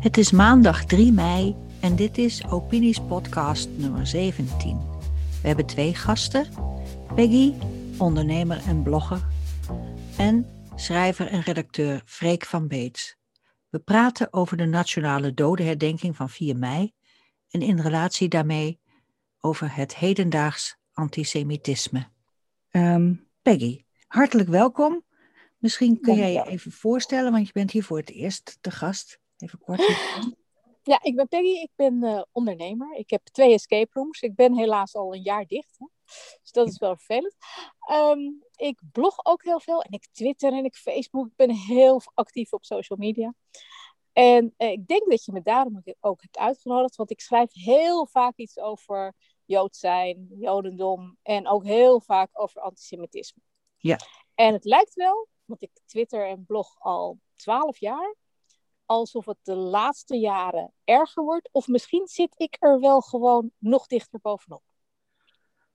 Het is maandag 3 mei en dit is Opinies podcast nummer 17. We hebben twee gasten. Peggy, ondernemer en blogger. En schrijver en redacteur Freek van Beets. We praten over de nationale dodenherdenking van 4 mei en in relatie daarmee over het hedendaags antisemitisme. Ehm, Peggy, hartelijk welkom. Misschien kun jij je even voorstellen, want je bent hier voor het eerst te gast. Even kort. Ja, ik ben Peggy, ik ben uh, ondernemer. Ik heb twee escape rooms. Ik ben helaas al een jaar dicht. Hè? Dus dat is wel vervelend. Um, ik blog ook heel veel en ik twitter en ik Facebook. Ik ben heel actief op social media. En uh, ik denk dat je me daarom ook hebt uitgenodigd, want ik schrijf heel vaak iets over Jood zijn, Jodendom en ook heel vaak over antisemitisme. Ja. En het lijkt wel, want ik twitter en blog al twaalf jaar, alsof het de laatste jaren erger wordt. Of misschien zit ik er wel gewoon nog dichter bovenop.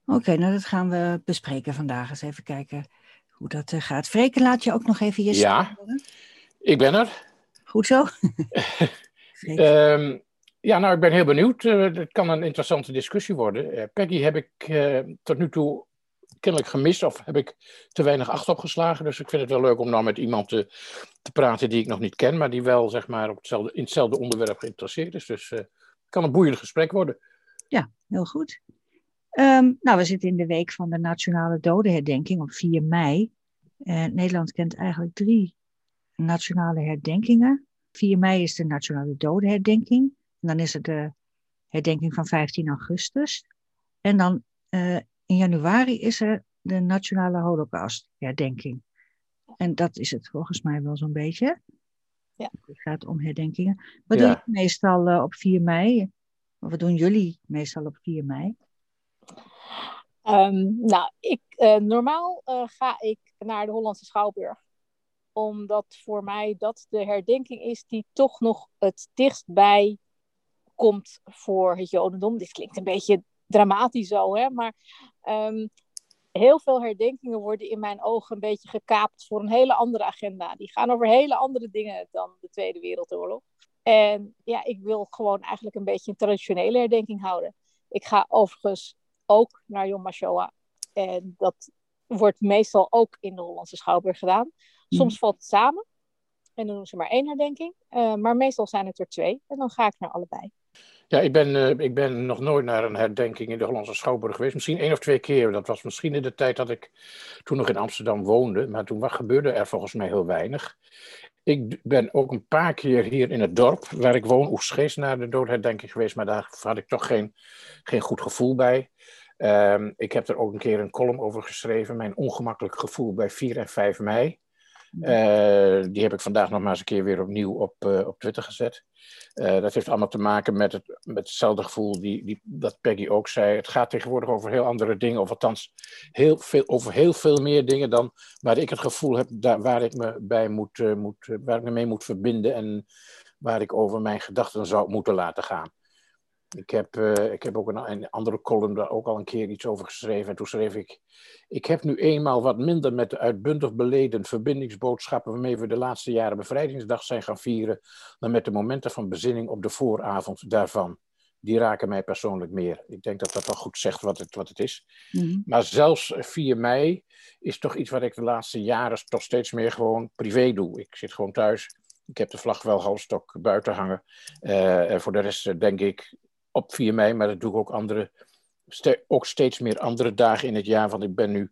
Oké, nou dat gaan we bespreken vandaag. Eens even kijken hoe dat uh, gaat. Freken, laat je ook nog even je Ja, ik ben er. Goed zo? um, ja, nou, ik ben heel benieuwd. Uh, het kan een interessante discussie worden. Uh, Peggy heb ik tot nu toe kennelijk gemist of heb ik te weinig acht opgeslagen. Dus ik vind het wel leuk om nou met iemand te, te praten die ik nog niet ken, maar die wel zeg maar, op hetzelfde, in hetzelfde onderwerp geïnteresseerd is. Dus het kan een boeiend gesprek worden. Ja, heel goed. Um, nou, we zitten in de week van de Nationale Dodenherdenking op 4 mei. Uh, Nederland kent eigenlijk drie nationale herdenkingen. 4 mei is de Nationale Dodenherdenking. En dan is het de herdenking van 15 augustus. En dan uh, in januari is er de Nationale Holocaustherdenking. En dat is het volgens mij wel zo'n beetje. Ja. Het gaat om herdenkingen. Wat ja. doe je meestal uh, op 4 mei? Of wat doen jullie meestal op 4 mei? Um, nou, ik, uh, normaal uh, ga ik naar de Hollandse Schouwburg. Omdat voor mij dat de herdenking is die toch nog het dichtstbij komt voor het Jodendom. Dit klinkt een beetje dramatisch zo, hè? maar um, heel veel herdenkingen worden in mijn ogen een beetje gekaapt voor een hele andere agenda. Die gaan over hele andere dingen dan de Tweede Wereldoorlog. En ja, ik wil gewoon eigenlijk een beetje een traditionele herdenking houden. Ik ga overigens ook naar Yom HaShoah. En dat wordt meestal ook in de Hollandse Schouwburg gedaan. Soms mm. valt het samen. En dan doen ze maar één herdenking. Uh, maar meestal zijn het er twee. En dan ga ik naar allebei. Ja, ik ben, uh, ik ben nog nooit naar een herdenking in de Hollandse Schouwburg geweest. Misschien één of twee keer. Dat was misschien in de tijd dat ik toen nog in Amsterdam woonde. Maar toen gebeurde er volgens mij heel weinig. Ik ben ook een paar keer hier in het dorp waar ik woon, Oesgeest, naar de doodherdenking geweest. Maar daar had ik toch geen, geen goed gevoel bij. Um, ik heb er ook een keer een column over geschreven. Mijn ongemakkelijk gevoel bij 4 en 5 mei. Uh, die heb ik vandaag nog maar eens een keer weer opnieuw op, uh, op Twitter gezet. Uh, dat heeft allemaal te maken met, het, met hetzelfde gevoel die, die, dat Peggy ook zei. Het gaat tegenwoordig over heel andere dingen, of althans heel veel, over heel veel meer dingen dan waar ik het gevoel heb daar, waar ik me bij moet, moet, waar ik me mee moet verbinden en waar ik over mijn gedachten zou moeten laten gaan. Ik heb, uh, ik heb ook een, een, andere column daar ook al een keer iets over geschreven. En toen schreef ik: Ik heb nu eenmaal wat minder met de uitbundig beleden verbindingsboodschappen waarmee we de laatste jaren bevrijdingsdag zijn gaan vieren, dan met de momenten van bezinning op de vooravond daarvan. Die raken mij persoonlijk meer. Ik denk dat dat wel goed zegt wat het, wat het is. Mm-hmm. Maar zelfs 4 mei is toch iets wat ik de laatste jaren toch steeds meer gewoon privé doe. Ik zit gewoon thuis. Ik heb de vlag wel halstok buiten hangen. Uh, en voor de rest denk ik, op 4 mei, maar dat doe ik ook andere, ook steeds meer andere dagen in het jaar. Want ik ben nu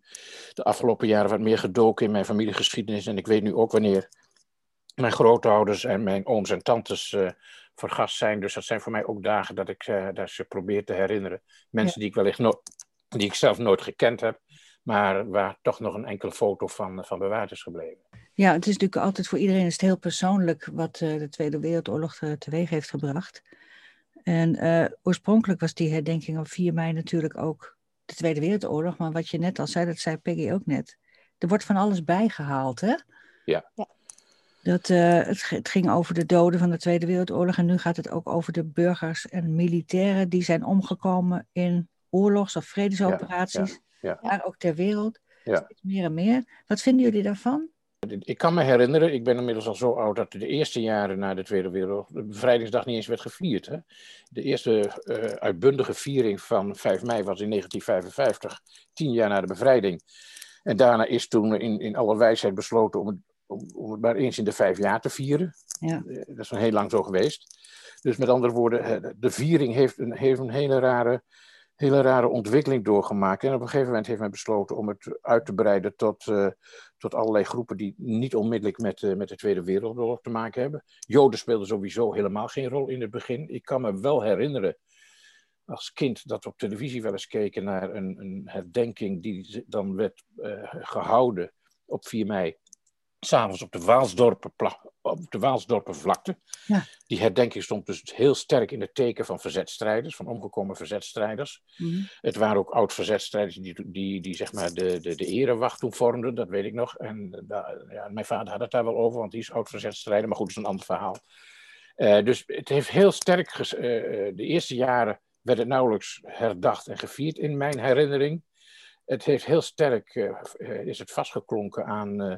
de afgelopen jaren wat meer gedoken in mijn familiegeschiedenis. En ik weet nu ook wanneer mijn grootouders en mijn ooms en tantes uh, vergast zijn. Dus dat zijn voor mij ook dagen dat ik uh, dat ze probeer te herinneren. Mensen ja. die ik wellicht no die ik zelf nooit gekend heb. Maar waar toch nog een enkele foto van, van bewaard is gebleven. Ja, het is natuurlijk altijd voor iedereen is het heel persoonlijk wat uh, de Tweede Wereldoorlog teweeg heeft gebracht. En uh, oorspronkelijk was die herdenking op 4 mei natuurlijk ook de Tweede Wereldoorlog. Maar wat je net al zei, dat zei Peggy ook net. Er wordt van alles bijgehaald, hè? Ja. ja. Dat, uh, het, het, ging over de doden van de Tweede Wereldoorlog. En nu gaat het ook over de burgers en militairen die zijn omgekomen in oorlogs- of vredesoperaties. Ja, ja, ja. Daar ook ter wereld. Steeds meer en meer. Wat vinden jullie daarvan? Ik kan me herinneren, ik ben inmiddels al zo oud dat de eerste jaren na de Tweede Wereldoorlog de bevrijdingsdag niet eens werd gevierd. Hè? De eerste uh, uitbundige viering van 5 mei was in 1955, tien jaar na de bevrijding. En daarna is toen in, in alle wijsheid besloten om het, om, om het maar eens in de vijf jaar te vieren. Ja. Uh, dat is nog heel lang zo geweest. Dus met andere woorden, de viering heeft een, heeft een hele rare hele rare ontwikkeling doorgemaakt. En op een gegeven moment heeft men besloten om het uit te breiden tot, uh, tot allerlei groepen die niet onmiddellijk met, uh, met de Tweede Wereldoorlog te maken hebben. Joden speelden sowieso helemaal geen rol in het begin. Ik kan me wel herinneren als kind dat we op televisie wel eens keken naar een, een herdenking die dan werd uh, gehouden op 4 mei s'avonds op de Waalsdorpen, op de Waalsdorpenvlakte. Ja. Die herdenking stond dus heel sterk in het teken van verzetstrijders, van omgekomen verzetstrijders. Mm Het waren ook oud-verzetstrijders die, die, die zeg maar de, de, de erewacht toen vormden, dat weet ik nog. En ja, mijn vader had het daar wel over, want die is oud-verzetstrijder, maar goed, dat is een ander verhaal. Uh, dus het heeft heel sterk, uh, de eerste jaren werd het nauwelijks herdacht en gevierd in mijn herinnering het heeft heel sterk, uh, is het vastgeklonken aan, uh,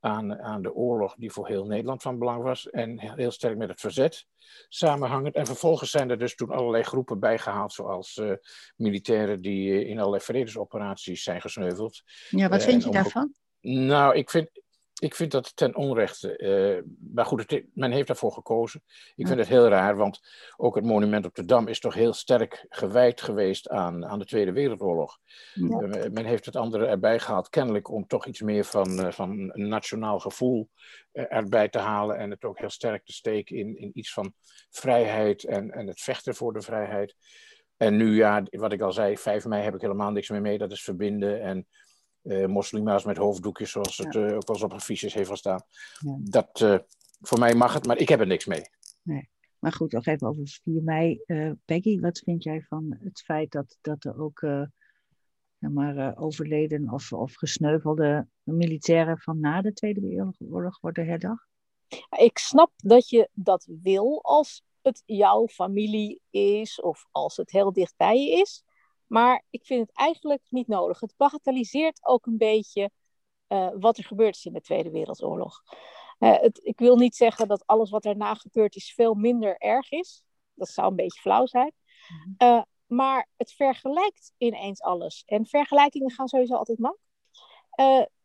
aan, aan de oorlog die voor heel Nederland van belang was. En heel sterk met het verzet samenhangend. En vervolgens zijn er dus toen allerlei groepen bijgehaald, zoals uh, militairen die in allerlei vredesoperaties zijn gesneuveld. Ja, wat vind je daarvan? Nou, ik vind, ik vind dat ten onrechte. Uh, maar goed, men heeft daarvoor gekozen. Ik vind het heel raar, want ook het monument op de Dam is toch heel sterk gewijd geweest aan, aan de Tweede Wereldoorlog. Ja. Uh, men heeft het andere erbij gehaald, kennelijk om toch iets meer van, uh, van een nationaal gevoel erbij te halen. En het ook heel sterk te steken in, in iets van vrijheid en, en het vechten voor de vrijheid. En nu, ja, wat ik al zei, 5 mei heb ik helemaal niks meer mee. Dat is verbinden en moslima's met hoofddoekjes, zoals het uh, ook wel eens op affiches heeft gestaan. Ja. Dat, uh, voor mij mag het, maar ik heb er niks mee. Nee. Maar goed, nog even over 4 mei. Peggy, wat vind jij van het feit dat, dat er ook maar, overleden of, of gesneuvelde militairen van na de Tweede Wereldoorlog worden herdacht? Ik snap dat je dat wil als het jouw familie is of als het heel dichtbij je is. Maar ik vind het eigenlijk niet nodig. Het bagatelliseert ook een beetje uh, wat er gebeurd is in de Tweede Wereldoorlog. Uh, het, ik wil niet zeggen dat alles wat erna gebeurd is veel minder erg is. Dat zou een beetje flauw zijn. Uh, maar het vergelijkt ineens alles. En vergelijkingen gaan sowieso altijd mank.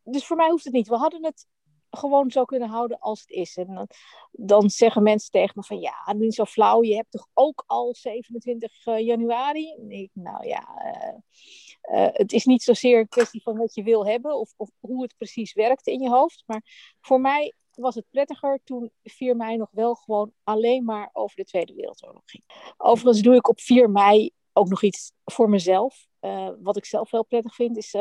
dus voor mij hoeft het niet. We hadden het gewoon zo kunnen houden als het is. En dan, dan zeggen mensen tegen me van ja, niet zo flauw. Je hebt toch ook al 27 uh, januari? Ik, nou ja, uh, uh, het is niet zozeer een kwestie van wat je wil hebben of, of hoe het precies werkt in je hoofd. Maar voor mij was het prettiger toen 4 mei nog wel gewoon alleen maar over de Tweede Wereldoorlog ging. Overigens doe ik op 4 mei ook nog iets voor mezelf. Wat ik zelf wel prettig vind, is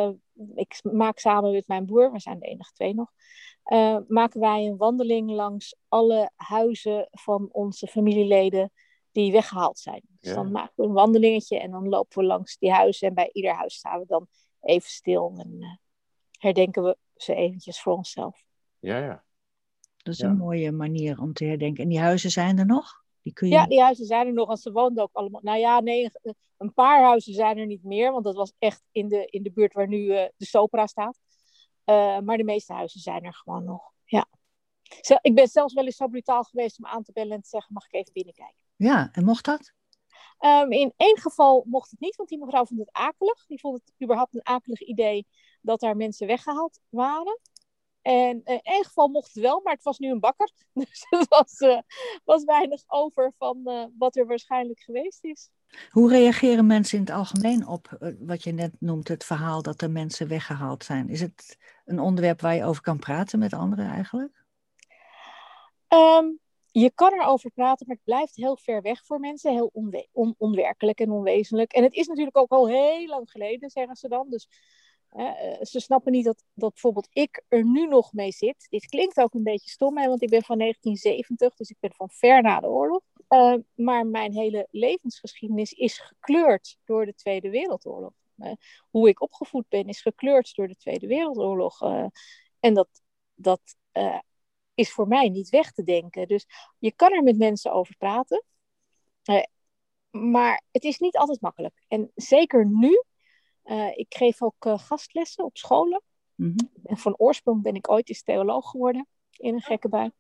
ik maak samen met mijn broer, we zijn de enige twee nog, uh, maken wij een wandeling langs alle huizen van onze familieleden die weggehaald zijn. Dus ja. dan maken we een wandelingetje en dan lopen we langs die huizen en bij ieder huis staan we dan even stil en herdenken we ze eventjes voor onszelf. Ja, ja. Dat is ja. een mooie manier om te herdenken. En die huizen zijn er nog? Die kun je... Ja, die huizen zijn er nog, want ze woonden ook allemaal. Nou ja, nee, een paar huizen zijn er niet meer, want dat was echt in de, in de buurt waar nu uh, de Sopra staat. Uh, maar de meeste huizen zijn er gewoon nog. Ja. Ik ben zelfs wel eens zo brutaal geweest om aan te bellen en te zeggen: mag ik even binnenkijken? Ja, en mocht dat? Um, in één geval mocht het niet, want die mevrouw vond het akelig. Die vond het überhaupt een akelig idee dat daar mensen weggehaald waren. En in één geval mocht het wel, maar het was nu een bakker. Dus er was, uh, was weinig over van uh, wat er waarschijnlijk geweest is. Hoe reageren mensen in het algemeen op uh, wat je net noemt, het verhaal dat er mensen weggehaald zijn? Is het een onderwerp waar je over kan praten met anderen eigenlijk? Um, je kan erover praten, maar het blijft heel ver weg voor mensen. Heel onwe on onwerkelijk en onwezenlijk. En het is natuurlijk ook al heel lang geleden, zeggen ze dan. Dus uh, ze snappen niet dat, dat bijvoorbeeld ik er nu nog mee zit. Dit klinkt ook een beetje stom, hè, want ik ben van 1970, dus ik ben van ver na de oorlog. Uh, maar mijn hele levensgeschiedenis is gekleurd door de Tweede Wereldoorlog. Uh, hoe ik opgevoed ben is gekleurd door de Tweede Wereldoorlog. en dat, dat is voor mij niet weg te denken. Dus je kan er met mensen over praten. maar het is niet altijd makkelijk. En zeker nu ik geef ook gastlessen op scholen. Mhm. En van oorsprong ben ik ooit eens theoloog geworden in een gekke bui.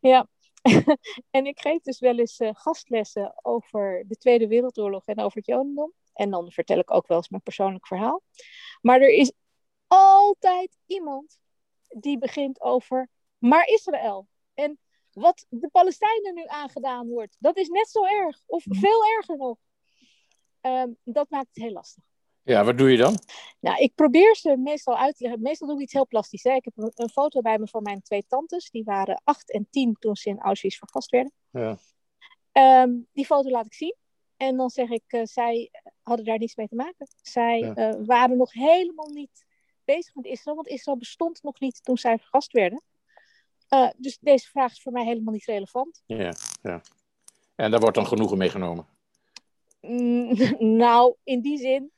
Ja. en ik geef dus wel eens uh, gastlessen over de Tweede Wereldoorlog en over het Jodendom. En dan vertel ik ook wel eens mijn persoonlijk verhaal. Maar er is altijd iemand die begint over, maar Israël. En wat de Palestijnen nu aangedaan wordt, dat is net zo erg. Of mhm. veel erger nog. Um, dat maakt het heel lastig. Ja, wat doe je dan? Nou, ik probeer ze meestal uit te leggen. Meestal doe ik iets heel plastisch. Hè. Ik heb een, een, foto bij me van mijn twee tantes. Die waren acht en tien toen ze in Auschwitz vergast werden. Ja. Um, die foto laat ik zien. En dan zeg ik, uh, zij hadden daar niets mee te maken. Zij ja. uh, waren nog helemaal niet bezig met Israël. Want Israël bestond nog niet toen zij vergast werden. Uh, dus deze vraag is voor mij helemaal niet relevant. Ja, ja. En daar wordt dan genoegen meegenomen? Mm, nou, in die zin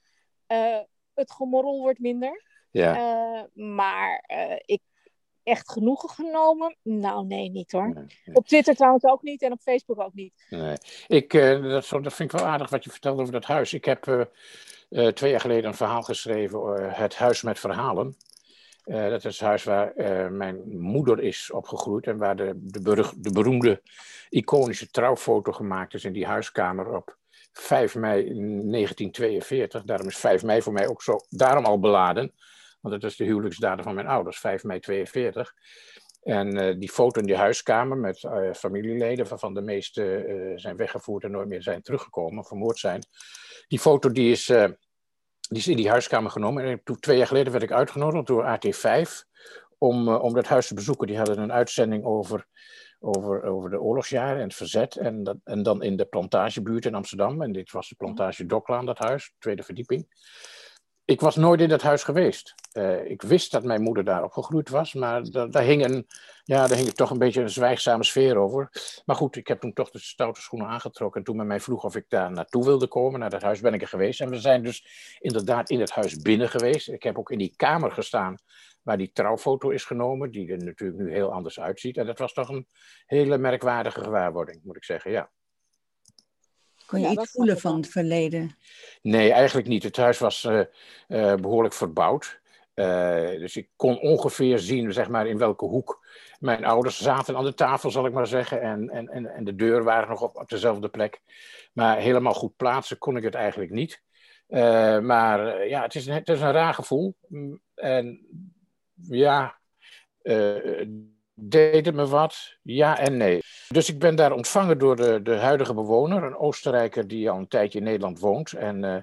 het gemorrel wordt minder. Ja. Maar ik echt genoegen genomen? Nou, nee, niet hoor. Nee, nee. Op Twitter trouwens ook niet en op Facebook ook niet. Nee. Ik, dat, dat, vind ik wel aardig wat je vertelt over dat huis. Ik heb twee jaar geleden een verhaal geschreven, Het Huis met Verhalen. dat is het huis waar mijn moeder is opgegroeid en waar de, de, berug, de beroemde iconische trouwfoto gemaakt is in die huiskamer op 5 mei 1942. Daarom is 5 mei voor mij ook zo, daarom al beladen. Want het is de huwelijksdatum van mijn ouders, 5 mei 42. En uh, die foto in die huiskamer met uh, familieleden, waarvan de meeste uh, zijn weggevoerd en nooit meer zijn teruggekomen, vermoord zijn. Die foto die is, die is in die huiskamer genomen. En toen, twee jaar geleden werd ik uitgenodigd door AT5 om, om dat huis te bezoeken. Die hadden een uitzending over over, over de oorlogsjaren en het verzet. En, dat, en dan in de plantagebuurt in Amsterdam. En dit was de plantage Doklaan, dat huis, tweede verdieping. Ik was nooit in dat huis geweest. Uh, ik wist dat mijn moeder daar opgegroeid was, maar daar, hing een, ja, daar hing toch een beetje een zwijgzame sfeer over. Maar goed, ik heb toen toch de stoute schoenen aangetrokken. En toen men mij vroeg of ik daar naartoe wilde komen, naar dat huis ben ik er geweest. En we zijn dus inderdaad in het huis binnen geweest. Ik heb ook in die kamer gestaan waar die trouwfoto is genomen, die er natuurlijk nu heel anders uitziet. En dat was toch een hele merkwaardige gewaarwording, moet ik zeggen, ja. Kon je iets voelen van het verleden? Nee, eigenlijk niet. Het huis was uh, uh, behoorlijk verbouwd. Uh, dus ik kon ongeveer zien, zeg maar, in welke hoek mijn ouders zaten aan de tafel, zal ik maar zeggen. En, en, en, en de deur waren nog op, op dezelfde plek. Maar helemaal goed plaatsen kon ik het eigenlijk niet. maar ja, het is, een, het is een raar gevoel. Mm, en ja, uh, deed het me wat? Ja en nee. Dus ik ben daar ontvangen door de, de huidige bewoner, een Oostenrijker die al een tijdje in Nederland woont en, uh,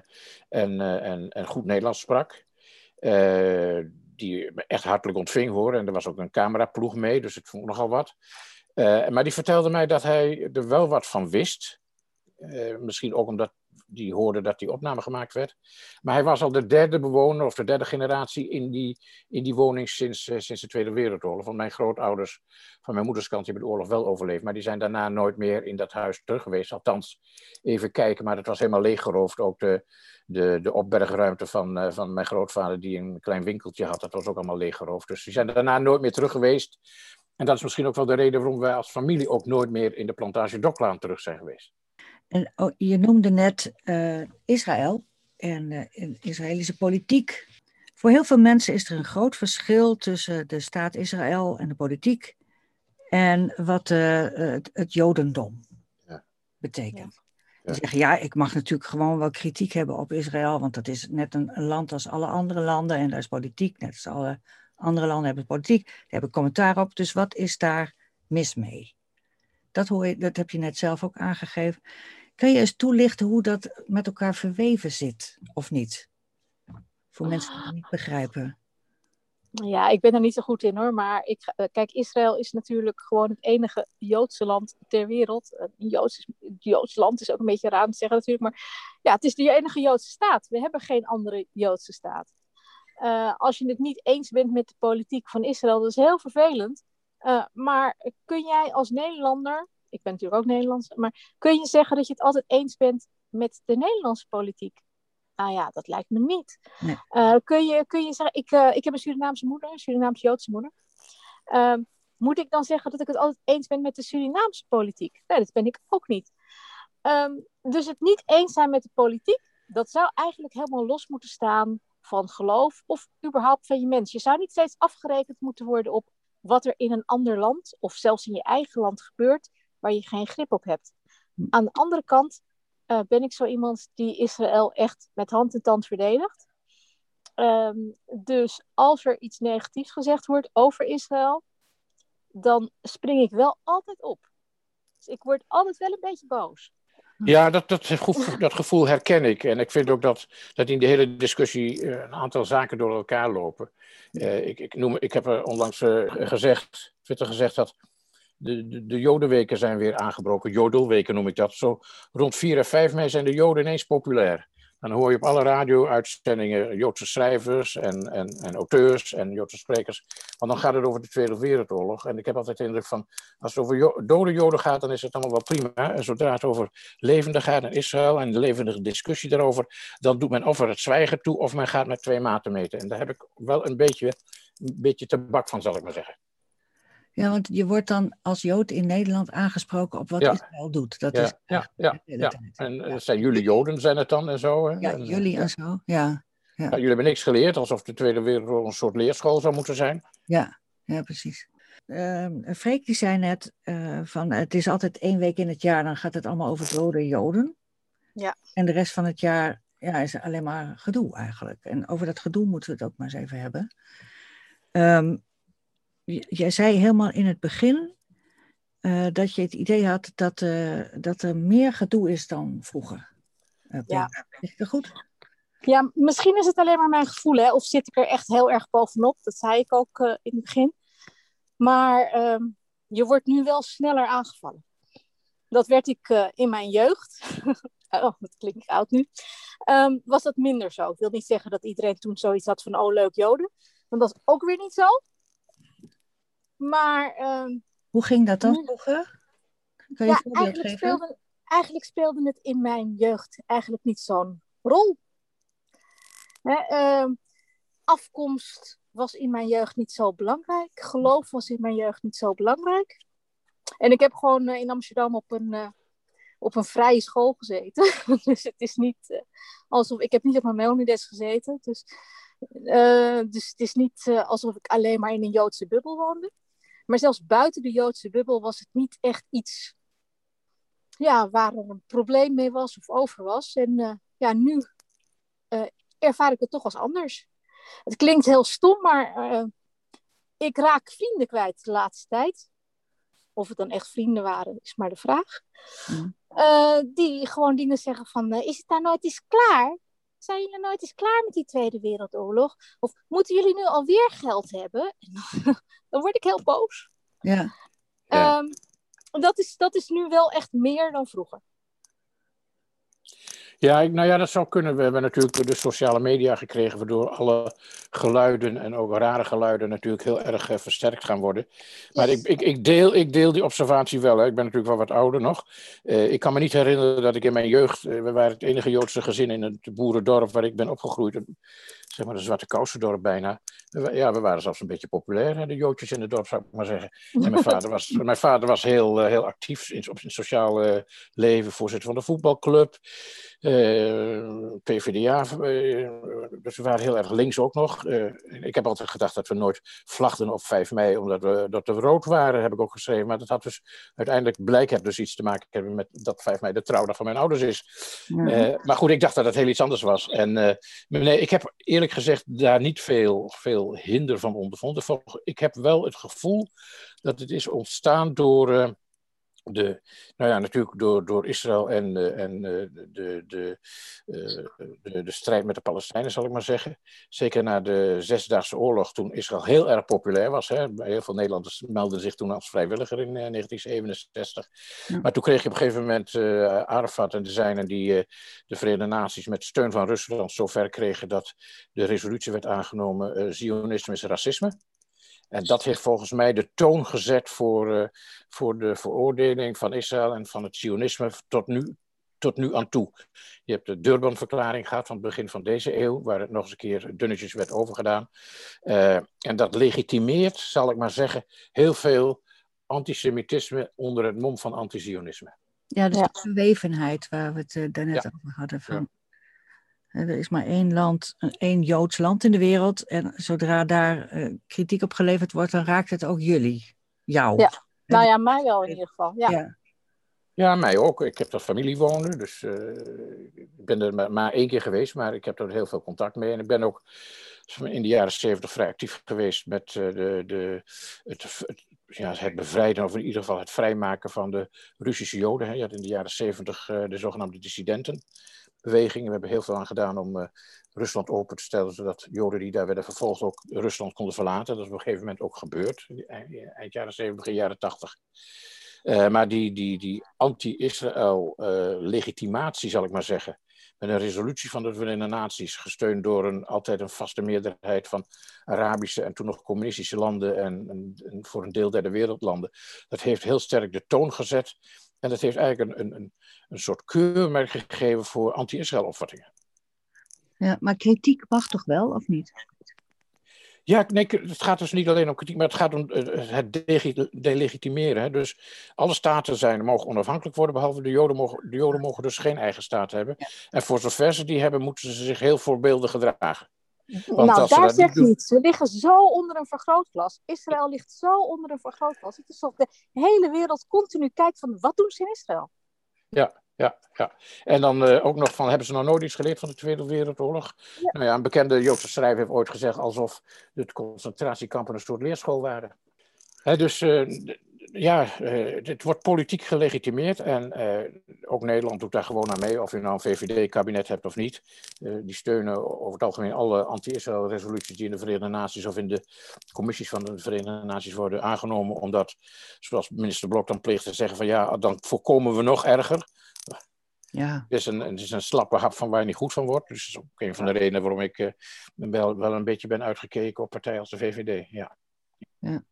en, uh, en, en goed Nederlands sprak. die me echt hartelijk ontving hoor. En er was ook een cameraploeg mee, dus ik vond nogal wat. maar die vertelde mij dat hij er wel wat van wist. Misschien ook omdat die hoorde dat die opname gemaakt werd. Maar hij was al de derde bewoner of de derde generatie in die, in die woning sinds, uh, sinds de Tweede Wereldoorlog. Want mijn grootouders van mijn moeders kant hebben de oorlog wel overleefd. Maar die zijn daarna nooit meer in dat huis terug geweest. Althans, even kijken. Maar het was helemaal leeggeroofd. Ook de, de, de opbergruimte van, uh, van mijn grootvader, die een klein winkeltje had, dat was ook allemaal leeggeroofd. Dus die zijn daarna nooit meer terug geweest. En dat is misschien ook wel de reden waarom wij als familie ook nooit meer in de plantage Doklaan terug zijn geweest. En oh, je noemde net uh, Israël en uh, Israëlische politiek. Voor heel veel mensen is er een groot verschil tussen de staat Israël en de politiek en wat uh, het, het, Jodendom ja. betekent. Ja. zeggen, ja, ik mag natuurlijk gewoon wel kritiek hebben op Israël, want dat is net een, een land als alle andere landen en daar is politiek, net als alle andere landen hebben politiek, daar heb ik commentaar op. Dus wat is daar mis mee? Dat, hoor je, dat heb je net zelf ook aangegeven. Kan je eens toelichten hoe dat met elkaar verweven zit, of niet? Voor mensen die het niet begrijpen. Ja, ik ben er niet zo goed in hoor. Maar ik, eh, kijk, Israël is natuurlijk gewoon het enige Joodse land ter wereld. Een Joods, Joods land is ook een beetje raar om te zeggen natuurlijk. Maar ja, het is de enige Joodse staat. We hebben geen andere Joodse staat. Uh, als je het niet eens bent met de politiek van Israël, dat is heel vervelend. Maar kun jij als Nederlander ik ben natuurlijk ook Nederlands, maar kun je zeggen dat je het altijd eens bent met de Nederlandse politiek? Nou ja, dat lijkt me niet. Nee. Uh, kun, je, kun je zeggen, ik, uh, ik heb een Surinaamse moeder, een Surinaamse-Joodse moeder. Uh, moet ik dan zeggen dat ik het altijd eens ben met de Surinaamse politiek? Nee, dat ben ik ook niet. Um, dus het niet eens zijn met de politiek, dat zou eigenlijk helemaal los moeten staan van geloof of überhaupt van je mens. Je zou niet steeds afgerekend moeten worden op wat er in een ander land of zelfs in je eigen land gebeurt waar je geen grip op hebt. Hm. Aan de andere kant uh, ben ik zo iemand die Israël echt met hand en tand verdedigt. Ehm, dus als er iets negatiefs gezegd wordt over Israël, dan spring ik wel altijd op. Dus ik word altijd wel een beetje boos. Ja, dat, dat, gevoel, dat gevoel herken ik. En ik vind ook dat, dat in de hele discussie uh, een aantal zaken door elkaar lopen. Uh, ik, ik, noem, ik heb er onlangs uh, gezegd, Twitter gezegd dat de, de, de Jodenweken zijn weer aangebroken. Jodelweken noem ik dat. Zo rond 4 en 5 mei zijn de Joden ineens populair. Dan hoor je op alle radio-uitzendingen Joodse schrijvers en, en, en auteurs en Joodse sprekers. Want dan gaat het over de Tweede Wereldoorlog. En ik heb altijd de indruk van, als het over dode Joden gaat, dan is het allemaal wel prima. En zodra het over levende gaat en Israël en de levendige discussie daarover, dan doet men of er het zwijgen toe of men gaat met twee maten meten. En daar heb ik wel een beetje, een beetje tabak van, zal ik maar zeggen. Ja, want je wordt dan als Jood in Nederland aangesproken op wat Israël doet. Dat ja, is ja, ja, ja. En uh, zijn jullie Joden, zijn het dan en zo? Hè? Ja, jullie en zo, ja. ja. jullie hebben niks geleerd, alsof de Tweede Wereldoorlog een soort leerschool zou moeten zijn. Ja, ja precies. Uh, Freek die zei net, uh, van het is altijd één week in het jaar, dan gaat het allemaal over dode Joden. Ja. En de rest van het jaar ja, is alleen maar gedoe eigenlijk. En over dat gedoe moeten we het ook maar eens even hebben. Um, jij zei helemaal in het begin uh, dat je het idee had dat, uh, dat er meer gedoe is dan vroeger. Uh, ja. Is dat goed? Ja, misschien is het alleen maar mijn gevoel, hè? of zit ik er echt heel erg bovenop. Dat zei ik ook in het begin. Maar ehm, je wordt nu wel sneller aangevallen. Dat werd ik in mijn jeugd. oh, dat klinkt oud nu. Um, was dat minder zo. Ik wil niet zeggen dat iedereen toen zoiets had van, oh leuk Joden. Want dat is ook weer niet zo. Maar. Ehm, Hoe ging dat dan vroeger? Je ja, eigenlijk speelde, eigenlijk speelde het in mijn jeugd eigenlijk niet zo'n rol. Hè, ehm, afkomst was in mijn jeugd niet zo belangrijk. Geloof was in mijn jeugd niet zo belangrijk. En ik heb gewoon uh, in Amsterdam op een, uh, op een vrije school gezeten. dus het is niet uh, alsof ik heb niet op mijn Melonides gezeten. Dus, dus het is niet alsof ik alleen maar in een Joodse bubbel woonde. Maar zelfs buiten de Joodse bubbel was het niet echt iets ja, waar er een probleem mee was of over was. En uh, ja, nu uh, ervaar ik het toch als anders. Het klinkt heel stom, maar uh, ik raak vrienden kwijt de laatste tijd. Of het dan echt vrienden waren, is maar de vraag. Die gewoon dingen zeggen van, is het daar nooit eens klaar? Zijn jullie nooit eens klaar met die Tweede Wereldoorlog? Of moeten jullie nu alweer geld hebben? dan word ik heel boos. Ja. Um, dat, is, dat is nu wel echt meer dan vroeger. Ja, nou ja, dat zou kunnen. We hebben natuurlijk de sociale media gekregen, waardoor alle geluiden en ook rare geluiden natuurlijk heel erg uh, versterkt gaan worden. Maar ik, ik, ik, deel, ik deel die observatie wel. Hè. Ik ben natuurlijk wel wat ouder nog. Uh, ik kan me niet herinneren dat ik in mijn jeugd, uh, we waren het enige Joodse gezin in het boerendorp waar ik ben opgegroeid zeg maar de Zwarte Kousendorp bijna. Ja, we waren zelfs een beetje populair, hè, de Joodjes in het dorp, zou ik maar zeggen. En mijn vader was, mijn vader was heel, heel actief in, op zijn sociale leven, voorzitter van de voetbalclub. Uh, PvdA, uh, dus we waren heel erg links ook nog. Ik heb altijd gedacht dat we nooit vlagden op 5 mei, omdat we, dat we rood waren, heb ik ook geschreven. Maar dat had dus uiteindelijk blijkbaar dus iets te maken hebben met dat 5 mei de trouwdag van mijn ouders is. maar goed, ik dacht dat het heel iets anders was. En nee, ik heb eerlijk gezegd daar niet veel, veel hinder van ondervonden. Ik heb wel het gevoel dat het is ontstaan door de, nou ja, natuurlijk door, door Israël en, uh, en uh, de, de, uh, de, de, strijd met de Palestijnen, zal ik maar zeggen. Zeker na de Zesdaagse Oorlog, toen Israël heel erg populair was. Hè. Heel veel Nederlanders meldden zich toen als vrijwilliger in 1967. Ja. Maar toen kreeg je op een gegeven moment Arafat en de zijnen die de Verenigde Naties met steun van Rusland zover kregen dat de resolutie werd aangenomen: Zionisme is racisme. En dat heeft volgens mij de toon gezet voor, uh, voor de veroordeling van Israël en van het Zionisme tot nu, tot nu aan toe. Je hebt de Durban-verklaring gehad van het begin van deze eeuw, waar het nog eens een keer dunnetjes werd overgedaan. Uh, en dat legitimeert, zal ik maar zeggen, heel veel antisemitisme onder het mom van antizionisme. Ja, dus ja. de verwevenheid waar we het uh, daarnet ja. over hadden. Van, Er is maar één land, één Joods land in de wereld. En zodra daar uh, kritiek op geleverd wordt, dan raakt het ook jullie. Jou. Ja. Nou ja, mij wel in ieder geval. Ja. ja. ja mij ook. Ik heb daar familie wonen. Dus uh, ik ben er maar, maar, één keer geweest, maar ik heb er heel veel contact mee. En ik ben ook in de jaren zeventig vrij actief geweest met uh, de, de, het, het, ja, het bevrijden, of in ieder geval het vrijmaken van de Russische Joden. Hè. Je had in de jaren zeventig de zogenaamde dissidenten beweging. We hebben heel veel aan gedaan om uh, Rusland open te stellen, zodat Joden die daar werden vervolgd ook Rusland konden verlaten. Dat is op een gegeven moment ook gebeurd, eind jaren 70, begin jaren 80. Uh, maar die, die, die anti-Israël uh, legitimatie, zal ik maar zeggen, met een resolutie van de Verenigde Naties, gesteund door een, altijd een vaste meerderheid van Arabische en toen nog communistische landen en, en, en voor een deel derde wereldlanden, dat heeft heel sterk de toon gezet en dat heeft eigenlijk een, een, een soort keurmerk gegeven voor anti-Israël opvattingen. Ja, maar kritiek mag toch wel, of niet? Ja, nee, het gaat dus niet alleen om kritiek, maar het gaat om eh, het delegitimeren. Dus alle staten zijn, mogen onafhankelijk worden, behalve de Joden mogen, de Joden mogen dus geen eigen staat hebben. En voor zover ze die hebben, moeten ze zich heel voorbeeldig gedragen. Want nou, daar zeg je niet. Ze liggen zo onder een vergrootglas. Israël ligt zo onder een vergrootglas. Het is alsof de hele wereld continu kijkt van wat doen ze in Israël? Ja, ja, ja. En dan uh, ook nog van, hebben ze nog nooit iets geleerd van de Tweede Wereldoorlog? Ja. Nou ja, een bekende Joodse schrijver heeft ooit gezegd alsof de concentratiekampen een soort leerschool waren. He, dus uh, ja, uh, het wordt politiek gelegitimeerd en uh, ook Nederland doet daar gewoon aan mee, of je nou een VVD-kabinet hebt of niet. Uh, die steunen over het algemeen alle anti-Israël-resoluties die in de Verenigde Naties of in de commissies van de Verenigde Naties worden aangenomen, omdat, zoals minister Blok dan pleegt te zeggen, van ja, dan voorkomen we nog erger. Ja. Het, is een, het is een slappe hap van waar je niet goed van wordt. Dus dat is ook een van de redenen waarom ik wel, wel een beetje ben uitgekeken op partijen als de VVD. Ja. ja.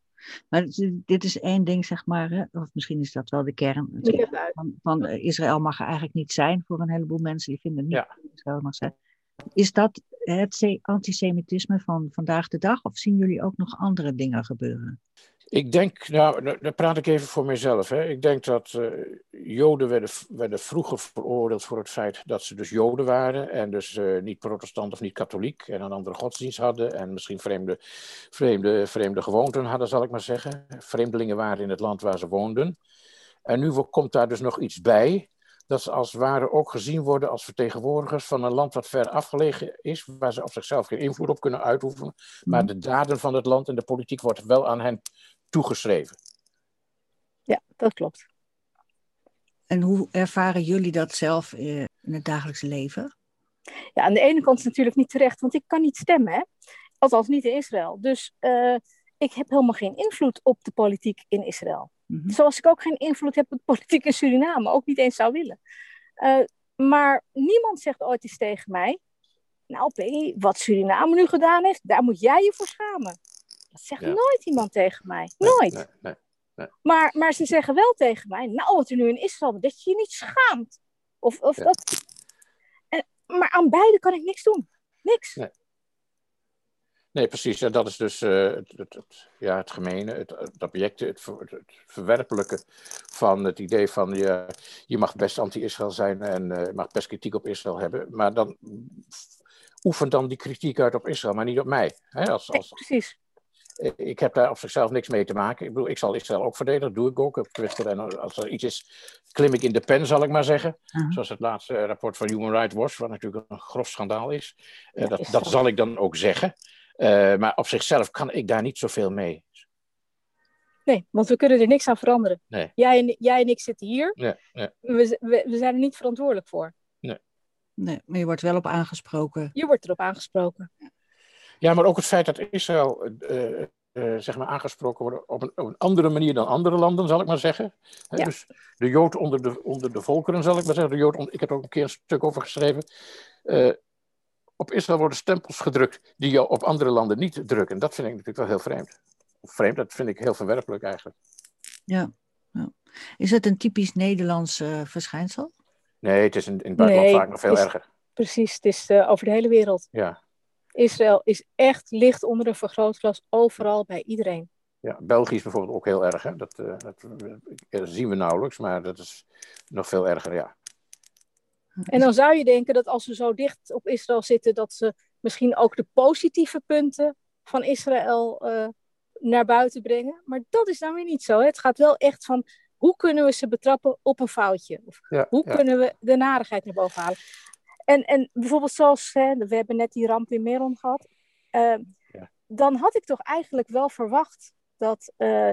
Maar dit is één ding, zeg maar, hè? of misschien is dat wel de kern. Van, van eh, Israël mag er eigenlijk niet zijn voor een heleboel mensen die vinden niet ja. dat Israël mag zijn. Is dat het antisemitisme van vandaag de dag, of zien jullie ook nog andere dingen gebeuren? Ik denk, nou, daar praat ik even voor mezelf. Hè. Ik denk dat uh, Joden werden, werden vroeger veroordeeld voor het feit dat ze dus Joden waren. En dus uh, niet protestant of niet katholiek. En een andere godsdienst hadden. En misschien vreemde, vreemde, vreemde gewoonten hadden, zal ik maar zeggen. Vreemdelingen waren in het land waar ze woonden. En nu komt daar dus nog iets bij. Dat ze als het ware ook gezien worden als vertegenwoordigers van een land wat ver afgelegen is. Waar ze op zichzelf geen invloed op kunnen uitoefenen. Maar mhm. de daden van het land en de politiek wordt wel aan hen toegeschreven. Ja, dat klopt. En hoe ervaren jullie dat zelf eh, in het dagelijkse leven? Ja, aan de ene kant is het natuurlijk niet terecht, want ik kan niet stemmen. Hè? Althans, niet in Israël. Dus uh, ik heb helemaal geen invloed op de politiek in Israël. Mm-hmm. Zoals ik ook geen invloed heb op de politiek in Suriname, ook niet eens zou willen. Uh, maar niemand zegt ooit eens tegen mij: Nou, wat Suriname nu gedaan heeft, daar moet jij je voor schamen. Dat zegt nooit iemand tegen mij. Nooit. Nee, nee, nee, maar, maar ze zeggen wel tegen mij, nou wat er nu in Israël, dat je je niet schaamt. Of, of dat... En, maar aan beide kan ik niks doen. Niks. Nee. Nee, precies. En dat is dus uh, het, het, het, ja, het gemene, het, het object, het, het, verwerpelijke van het idee van je, je mag best anti-Israël zijn en uh, mag best kritiek op Israël hebben. Maar dan oefen dan die kritiek uit op Israël, maar niet op mij. Hè? Als, als, nee, precies ik heb daar op zichzelf niks mee te maken. Ik bedoel, ik zal Israël ook verdedigen, doe ik ook op Twitter. En als er iets is, klim ik in de pen, zal ik maar zeggen. Uh-huh. Zoals het laatste rapport van Human Rights Watch, wat natuurlijk een grof schandaal is. Uh, dat, dat zal ik dan ook zeggen. Uh, maar op zichzelf kan ik daar niet zoveel mee. Nee, want we kunnen er niks aan veranderen. Nee. Jij, en, jij en ik zitten hier. Nee, nee. We, we, we zijn er niet verantwoordelijk voor. Nee. nee. Maar je wordt wel op aangesproken. Je wordt erop aangesproken. Ja, maar ook het feit dat Israël uh, uh, zeg maar aangesproken wordt op een, op een, andere manier dan andere landen, zal ik maar zeggen. Ja. Dus de Jood onder de, onder de volkeren, zal ik maar zeggen. De Jood onder, ik heb er ook een keer een stuk over geschreven. Uh, op Israël worden stempels gedrukt die je op andere landen niet drukken. Dat vind ik natuurlijk wel heel vreemd. Vreemd, dat vind ik heel verwerpelijk eigenlijk. Ja. ja. Is het een typisch Nederlands verschijnsel? Nee, het is in, in het buitenland nee, vaak nog veel is, erger. Precies, het is over de hele wereld. Ja. Israël is echt licht onder een vergrootglas overal bij iedereen. Ja, België is bijvoorbeeld ook heel erg. Hè? Dat, uh, dat, dat, zien we nauwelijks, maar dat is nog veel erger, ja. En dan zou je denken dat als ze zo dicht op Israël zitten, dat ze misschien ook de positieve punten van Israël uh, naar buiten brengen. Maar dat is dan weer niet zo. Hè? Het gaat wel echt van hoe kunnen we ze betrappen op een foutje? Of hoe kunnen we de narigheid naar boven halen? En, en bijvoorbeeld zoals, hè, we hebben net die ramp in Meron gehad. Uh, dan had ik toch eigenlijk wel verwacht dat uh,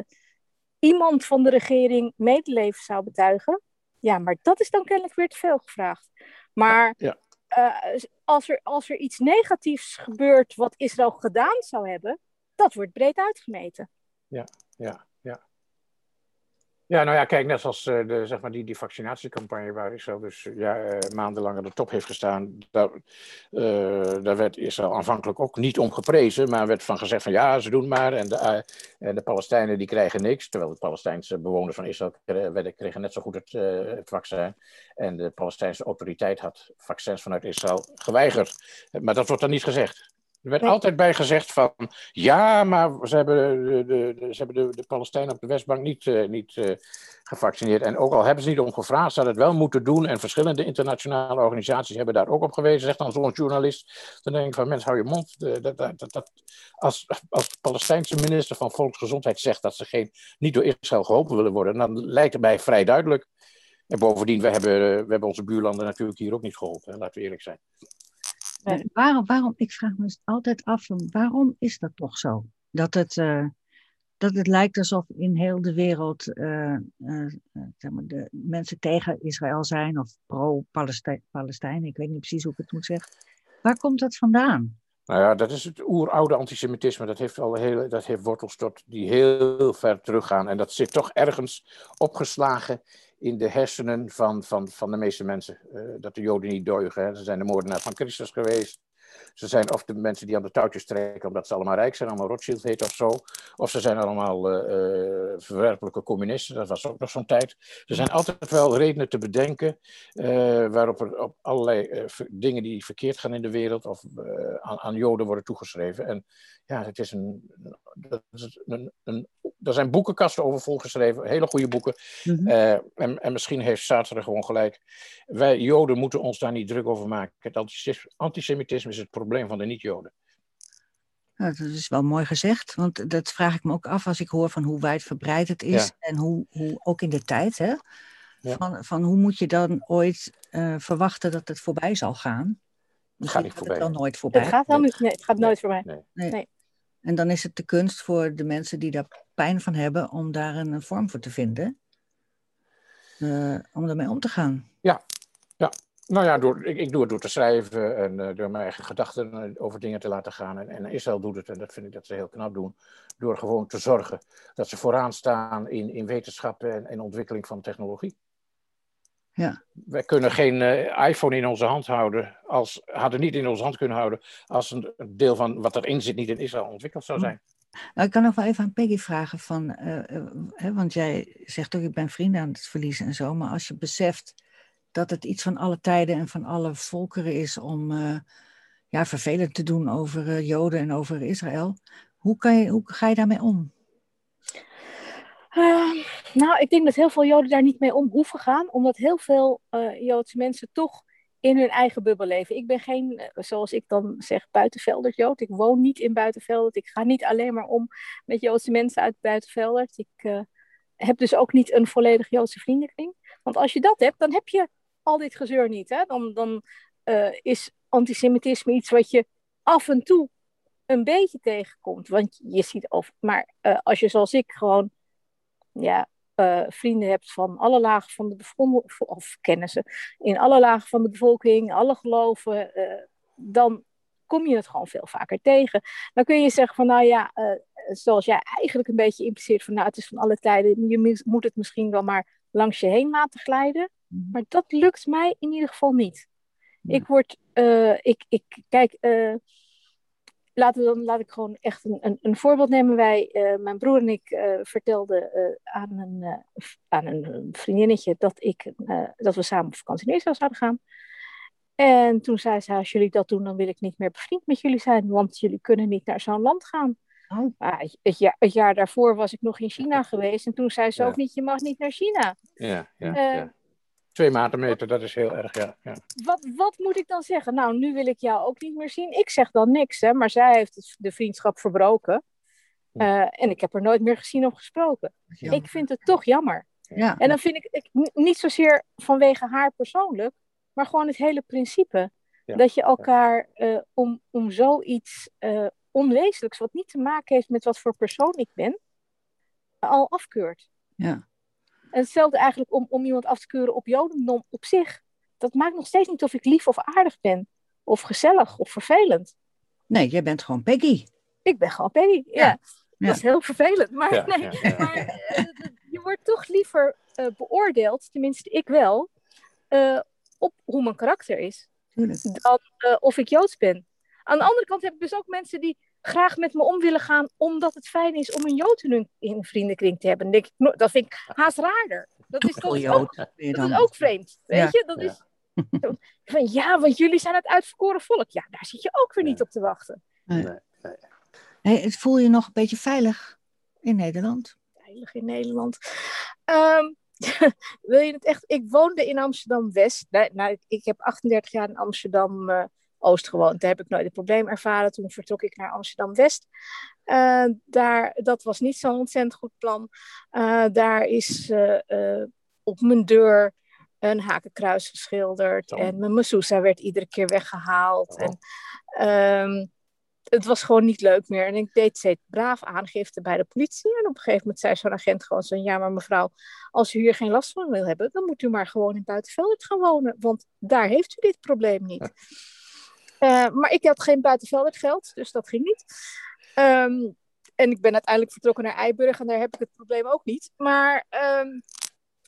iemand van de regering medeleven zou betuigen. Ja, maar dat is dan kennelijk weer te veel gevraagd. Maar ja. Uh, als, er, als er iets negatiefs gebeurt wat Israël gedaan zou hebben, dat wordt breed uitgemeten. Ja, ja. Ja, nou ja, kijk, net zoals uh, de, zeg maar die, die vaccinatiecampagne waar Israël dus ja, uh, maandenlang aan de top heeft gestaan, daar, daar werd Israël aanvankelijk ook niet om geprezen, maar werd van gezegd van ja, ze doen maar en de, en de Palestijnen die krijgen niks, terwijl de Palestijnse bewoners van Israël kregen, kregen net zo goed het, het vaccin en de Palestijnse autoriteit had vaccins vanuit Israël geweigerd. Maar dat wordt dan niet gezegd. Er werd altijd bij gezegd van, ja, maar ze hebben de, de, ze hebben de, de Palestijnen op de Westbank niet, uh, niet uh, gevaccineerd. En ook al hebben ze niet om gevraagd, ze hadden het wel moeten doen. En verschillende internationale organisaties hebben daar ook op gewezen. Zegt dan zo'n journalist, dan denk ik van, mensen, hou je mond. Dat, dat, dat, als, als de Palestijnse minister van Volksgezondheid zegt dat ze geen, niet door Israël geholpen willen worden, dan lijkt het mij vrij duidelijk. En bovendien, we hebben, we hebben onze buurlanden natuurlijk hier ook niet geholpen, laten we eerlijk zijn. Waarom, waarom, ik vraag me altijd af, waarom is dat toch zo? Dat het, uh, dat het lijkt alsof in heel de wereld uh, uh, zeg maar de mensen tegen Israël zijn of pro-Palestijn. Ik weet niet precies hoe ik het moet zeggen. Waar komt dat vandaan? Nou ja, dat is het oeroude antisemitisme. Dat heeft, al heel, dat heeft wortels tot die heel ver teruggaan. En dat zit toch ergens opgeslagen in de hersenen van, van, van de meeste mensen. Uh, dat de Joden niet deugen. Hè. Ze zijn de moordenaar van Christus geweest. Ze zijn of de mensen die aan de touwtjes trekken omdat ze allemaal rijk zijn, allemaal Rothschild heet of zo. Of ze zijn allemaal uh, verwerpelijke communisten, dat was ook nog zo'n tijd. Er zijn altijd wel redenen te bedenken uh, waarop er op allerlei dingen die verkeerd gaan in de wereld of aan, aan, Joden worden toegeschreven. En ja, het is een, is een, een, er zijn boekenkasten over volgeschreven, hele goede boeken. Mm -hmm. en, en misschien heeft Sartre gewoon gelijk. Wij Joden moeten ons daar niet druk over maken. Het antisemitisme is het probleem van de niet-Joden. Nou, dat is wel mooi gezegd, want dat vraag ik me ook af als ik hoor van hoe wijdverbreid het is ja. en hoe, hoe ook in de tijd, hè? Ja. Van, van hoe moet je dan ooit uh, verwachten dat het voorbij zal gaan? Het gaat niet voorbij. Het wel nooit voorbij. Het gaat, nee. nee, het gaat nooit voorbij. Nee. Nee. nee. En dan is het de kunst voor de mensen die daar pijn van hebben om daar een vorm voor te vinden. Uh, om ermee om te gaan. Ja. Nou ja, door, ik, ik doe het door te schrijven en uh, door mijn eigen gedachten over dingen te laten gaan. En, en, Israël doet het, en dat vind ik dat ze heel knap doen, door gewoon te zorgen dat ze vooraan staan in, in wetenschap en, en ontwikkeling van technologie. Ja. Wij kunnen geen uh, iPhone in onze hand houden, als, hadden niet in onze hand kunnen houden, als een, deel van wat erin zit niet in Israël ontwikkeld zou zijn. Nou, ik kan nog wel even aan Peggy vragen, van, uh, hè, want jij zegt ook, ik ben vrienden aan het verliezen en zo, maar als je beseft dat het iets van alle tijden en van alle volkeren is om uh, ja, vervelend te doen over Joden en over Israël, hoe, kan je, hoe ga je daarmee om? Uh, nou, ik denk dat heel veel Joden daar niet mee om hoeven gaan, omdat heel veel uh, Joodse mensen toch in hun eigen bubbel leven. Ik ben geen, zoals ik dan zeg, buitenveldert Jood. Ik woon niet in buitenveldert. Ik ga niet alleen maar om met Joodse mensen uit buitenveldert. Ik heb dus ook niet een volledig Joodse vriendenkring. Want als je dat hebt, dan heb je al dit gezeur niet. Hè? Dan, dan is antisemitisme iets wat je af en toe een beetje tegenkomt. Want je ziet of, maar als je zoals ik gewoon ja, uh, vrienden hebt van alle lagen van de bevolking, of kennissen, in alle lagen van de bevolking, alle geloven, dan kom je het gewoon veel vaker tegen. Dan kun je zeggen van, nou ja, zoals jij eigenlijk een beetje impliceert van, nou het is van alle tijden, je moet het misschien wel maar langs je heen laten glijden. Maar dat lukt mij in ieder geval niet. Ja. Ik word, ik, ik, kijk, laten we dan, laat ik gewoon echt een, een, een voorbeeld nemen. Wij, uh, mijn broer en ik vertelden aan, een, aan een vriendinnetje dat, ik, dat we samen op vakantie in Israël zouden gaan. En toen zei ze, als jullie dat doen, dan wil ik niet meer bevriend met jullie zijn, want jullie kunnen niet naar zo'n land gaan. Oh. het, jaar, het, jaar, daarvoor was ik nog in China geweest en toen zei ze ja. ook niet, je mag niet naar China. Ja, ja, ja. Twee maten dat is heel erg, ja. ja. Wat, wat moet ik dan zeggen? Nou, nu wil ik jou ook niet meer zien. Ik zeg dan niks, hè, maar zij heeft de vriendschap verbroken. Uh, en ik heb er nooit meer gezien of gesproken. Ik vind het toch jammer. Ja. En dan vind ik, ik niet zozeer vanwege haar persoonlijk, maar gewoon het hele principe. Dat je elkaar uh, om, om zoiets uh, onwezenlijks, wat niet te maken heeft met wat voor persoon ik ben, al afkeurt. Ja. En hetzelfde eigenlijk om, om iemand af te keuren op jodendom op zich. Dat maakt nog steeds niet of ik lief of aardig ben. Of gezellig of vervelend. Nee, jij bent gewoon Peggy. Ik ben gewoon Peggy, ja. Dat is heel vervelend. Maar, nee, maar uh, je wordt toch liever uh, beoordeeld, tenminste ik wel, uh, op hoe mijn karakter is. Tuurlijk. Dan of ik Joods ben. Aan de andere kant heb ik dus ook mensen die graag met me om willen gaan, omdat het fijn is om een Jood in hun, in vriendenkring te hebben. Denk ik, dat vind ik haast raarder. Dat is, toch ook, dat is ook vreemd. Weet je, dat is. Van, ja, want jullie zijn het uitverkoren volk. Ja, daar zit je ook weer niet op te wachten. Nee. Nee. Hey, voel je nog een beetje veilig in Nederland? Veilig in Nederland. Um, wil je het echt? Ik woonde in Amsterdam West. Nou, ik heb 38 jaar in Amsterdam uh, Oost gewoond. Daar heb ik nooit een probleem ervaren. Toen vertrok ik naar Amsterdam-West. Uh, daar, dat was niet zo'n ontzettend goed plan. Uh, daar is uh, op mijn deur een hakenkruis geschilderd. Oh. En mijn mezouza werd iedere keer weggehaald. Oh. En, um, het was gewoon niet leuk meer. En ik deed steeds braaf aangifte bij de politie. En op een gegeven moment zei zo'n agent gewoon zo... Ja, maar mevrouw, als u hier geen last van wil hebben... dan moet u maar gewoon in Buitenveldert gaan wonen. Want daar heeft u dit probleem niet. Uh, maar ik had geen buitenvelder geld, dus dat ging niet. Um, en ik ben uiteindelijk vertrokken naar Eiburg en daar heb ik het probleem ook niet. Maar um,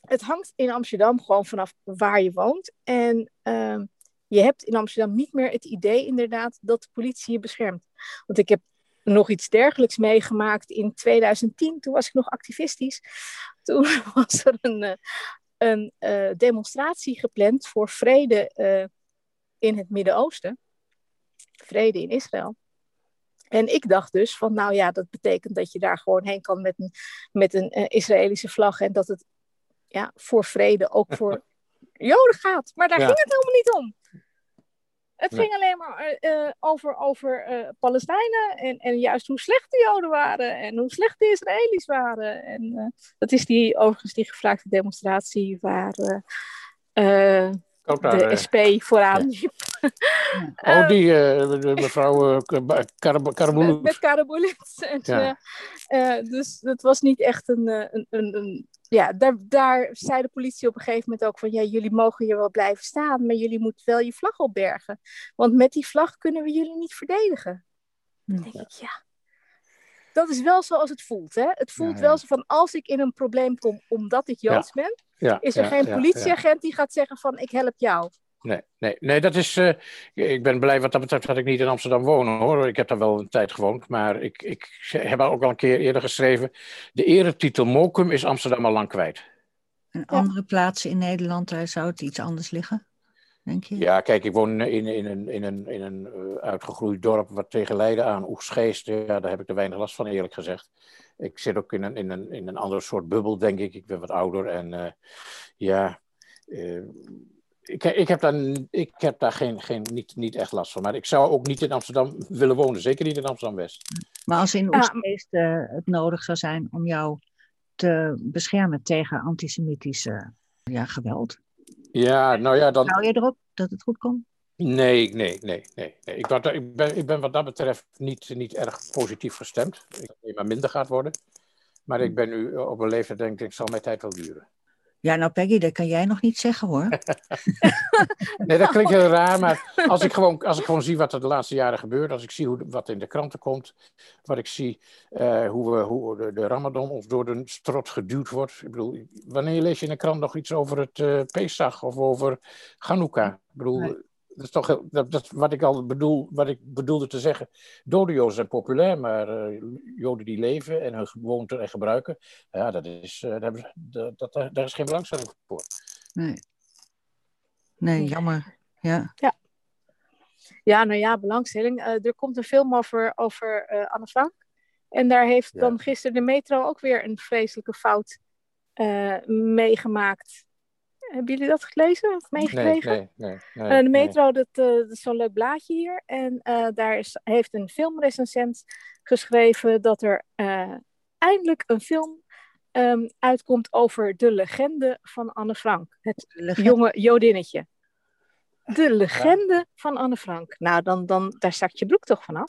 het hangt in Amsterdam gewoon vanaf waar je woont. En um, je hebt in Amsterdam niet meer het idee inderdaad dat de politie je beschermt. Want ik heb nog iets dergelijks meegemaakt in 2010. Toen was ik nog activistisch. Toen was er een, uh, een uh, demonstratie gepland voor vrede in het Midden-Oosten vrede in Israël. En ik dacht dus van, nou ja, dat betekent dat je daar gewoon heen kan met een, met een uh, Israëlische vlag. En dat het ja, voor vrede ook voor Joden gaat. Maar daar ging het helemaal niet om. Het ging alleen maar uh, over, over uh, Palestijnen en, en juist hoe slecht de Joden waren en hoe slecht de Israëli's waren. En dat is die, overigens die gevraagde demonstratie waar de eh, SP vooraan liep. Oh, die uh, mevrouw uh, Met, met Karabulit. Ja. Uh, dus het was niet echt een... een, een, een ja, daar, daar zei de politie op een gegeven moment ook van... Ja, jullie mogen hier wel blijven staan, maar jullie moeten wel je vlag opbergen. Want met die vlag kunnen we jullie niet verdedigen. Dan denk ik, ja dat is wel zoals het voelt. Hè? Het voelt wel zo van als ik in een probleem kom omdat ik Joods ben, is er geen politieagent die gaat zeggen van ik help jou. Nee, nee, nee dat is. Uh, ik ben blij wat dat betreft dat ik niet in Amsterdam woon hoor. Ik heb daar wel een tijd gewoond. Maar ik, ik heb ook al een keer eerder geschreven. De eretitel Mokum is Amsterdam al lang kwijt. En andere plaatsen in Nederland, daar zou het iets anders liggen? Denk je? Ja, kijk, ik woon in, in een, in een, in een uh, uitgegroeid dorp wat tegen Leiden aan, Oegsgeest. Ja, daar heb ik er weinig last van, eerlijk gezegd. Ik zit ook in een, in een, in een ander soort bubbel, denk ik. Ik ben wat ouder en uh, ja. Uh, ik, ik, heb daar, ik heb daar geen, geen, niet, niet echt last van. Maar ik zou ook niet in Amsterdam willen wonen. Zeker niet in Amsterdam-West. Maar als in Oostgeest uh, het nodig zou zijn om jou te beschermen tegen antisemitische ja, geweld. Ja, nou ja, dan... Hou je erop dat het goed komt? Nee, nee, nee, nee. nee. Ik, ik, ben, ik ben wat dat betreft niet, niet erg positief gestemd. Ik denk maar minder gaat worden. Maar ik ben nu op een leeftijd, denk ik, het zal mijn tijd wel duren. Ja, nou Peggy, dat kan jij nog niet zeggen hoor. nee, dat klinkt heel raar, maar als ik, gewoon, als ik gewoon zie wat er de laatste jaren gebeurt, als ik zie hoe, wat in de kranten komt, wat ik zie uh, hoe, we, hoe de, de, Ramadan ons door de strot geduwd wordt. Ik bedoel, wanneer lees je in de krant nog iets over het uh, Pesach of over Hanukkah? Ik bedoel, dat is toch dat, dat, wat ik al bedoel, wat ik bedoelde te zeggen. Dode Joden zijn populair, maar uh, Joden die leven en hun gewoonten en gebruiken, ja, dat is, uh, daar, dat, dat, daar is geen belangstelling voor. Nee. Nee, jammer. Ja. Ja. Ja, nou ja, belangstelling. Uh, er komt een film over, over Anne Frank. En daar heeft ja. dan gisteren de metro ook weer een vreselijke fout meegemaakt. Hebben jullie dat gelezen of meegekregen? Nee, nee, nee. nee de Metro, dat, dat, is zo'n leuk blaadje hier. En daar is, heeft een filmrecensent geschreven dat er eindelijk een film um, uitkomt over de legende van Anne Frank. Het jonge Jodinnetje. De legende van Anne Frank. Nou, dan, dan, daar zakt je broek toch vanaf?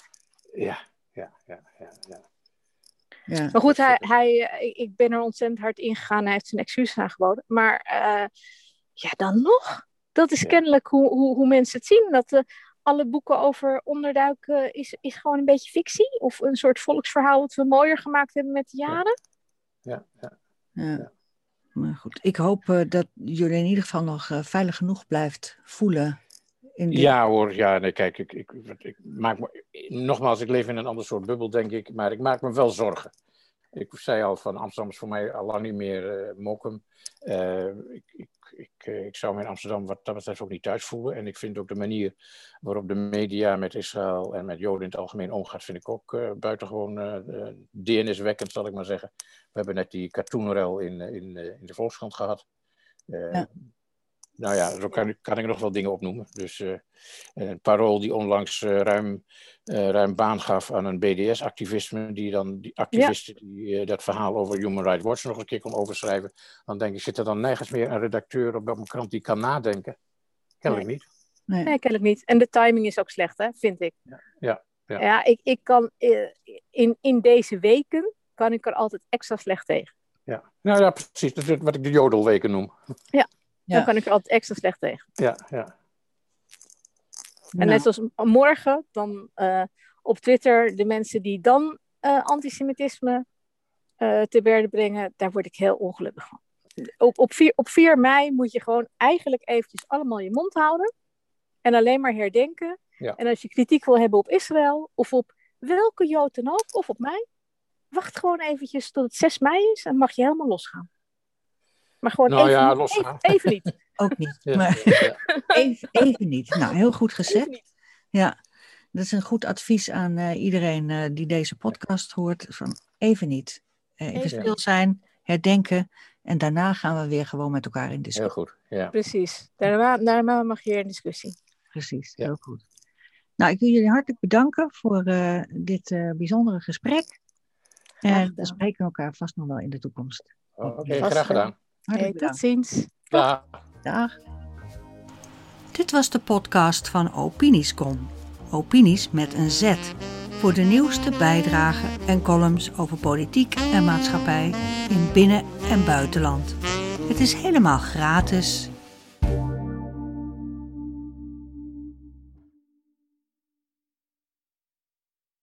Ja, ja, ja, ja. ja. Ja. Maar goed, hij, hij, ik ben er ontzettend hard ingegaan. Hij heeft zijn excuses aangeboden. Maar uh, ja, dan nog. Dat is kennelijk hoe, hoe, hoe mensen het zien. Dat uh, alle boeken over onderduiken is, is gewoon een beetje fictie. Of een soort volksverhaal wat we mooier gemaakt hebben met de jaren. Ja, ja. ja. Maar goed, ik hoop uh, dat jullie in ieder geval nog veilig genoeg blijft voelen in Ja hoor, ja, nee, kijk, ik, ik, ik, maak me, nogmaals, ik leef in een ander soort bubbel, denk ik, maar ik maak me wel zorgen. Ik zei al van Amsterdam is voor mij al lang niet meer uh, Mokum. Uh, ik, ik, ik, uh, ik, zou me in Amsterdam wat dat betreft ook niet thuis voelen. En ik vind ook de manier waarop de media met Israël en met Joden in het algemeen omgaat, vind ik ook buitengewoon DNS-wekkend, zal ik maar zeggen. We hebben net die cartoonrel in, in, in de Volkskrant gehad. Ja. Nou ja, zo kan, kan ik nog wel dingen opnoemen. Dus uh, een parool die onlangs uh, ruim, uh, ruim baan gaf aan een BDS-activisme, die dan die activisten die dat verhaal over Human Rights Watch nog een keer kon overschrijven. Dan denk ik, zit er dan nergens meer een redacteur op een krant die kan nadenken? Kennelijk nee. niet. Nee. nee, kennelijk niet. En de timing is ook slecht, hè, vind ik. Ja, ja, ja. ja ik, ik kan in, in deze weken kan ik er altijd extra slecht tegen. Ja, nou ja, precies. Dat is wat ik de jodelweken noem. Ja, dan kan ik er altijd extra slecht tegen. Ja, ja. En net zoals morgen, dan uh, op Twitter, de mensen die dan uh, antisemitisme uh, te berde brengen, daar word ik heel ongelukkig van. Op, op, 4, op 4 mei moet je gewoon eigenlijk eventjes allemaal je mond houden. En alleen maar herdenken. Ja. En als je kritiek wil hebben op Israël, of op welke Jood dan ook, of op mij, wacht gewoon eventjes tot het 6 mei is en mag je helemaal losgaan. Maar gewoon nou, even, ja, niet, even, even, niet. Ook niet. Ja, maar ja, even, even, niet. Nou, heel goed gezegd. Ja, dat is een goed advies aan uh, iedereen uh, die deze podcast hoort. Van even niet. Uh, even, even stil zijn, herdenken. En daarna gaan we weer gewoon met elkaar in discussie. Heel goed, ja. Precies. Daarna, daarna mag je weer in discussie. Precies, heel goed. Nou, ik wil jullie hartelijk bedanken voor dit bijzondere gesprek. En we spreken elkaar vast nog wel in de toekomst. Oké, okay, graag gedaan. Hey, tot ziens. Dag. Dag. Dit was de podcast van Opiniescom. Opinies met een Z. Voor de nieuwste bijdragen en columns over politiek en maatschappij in binnen- en buitenland. Het is helemaal gratis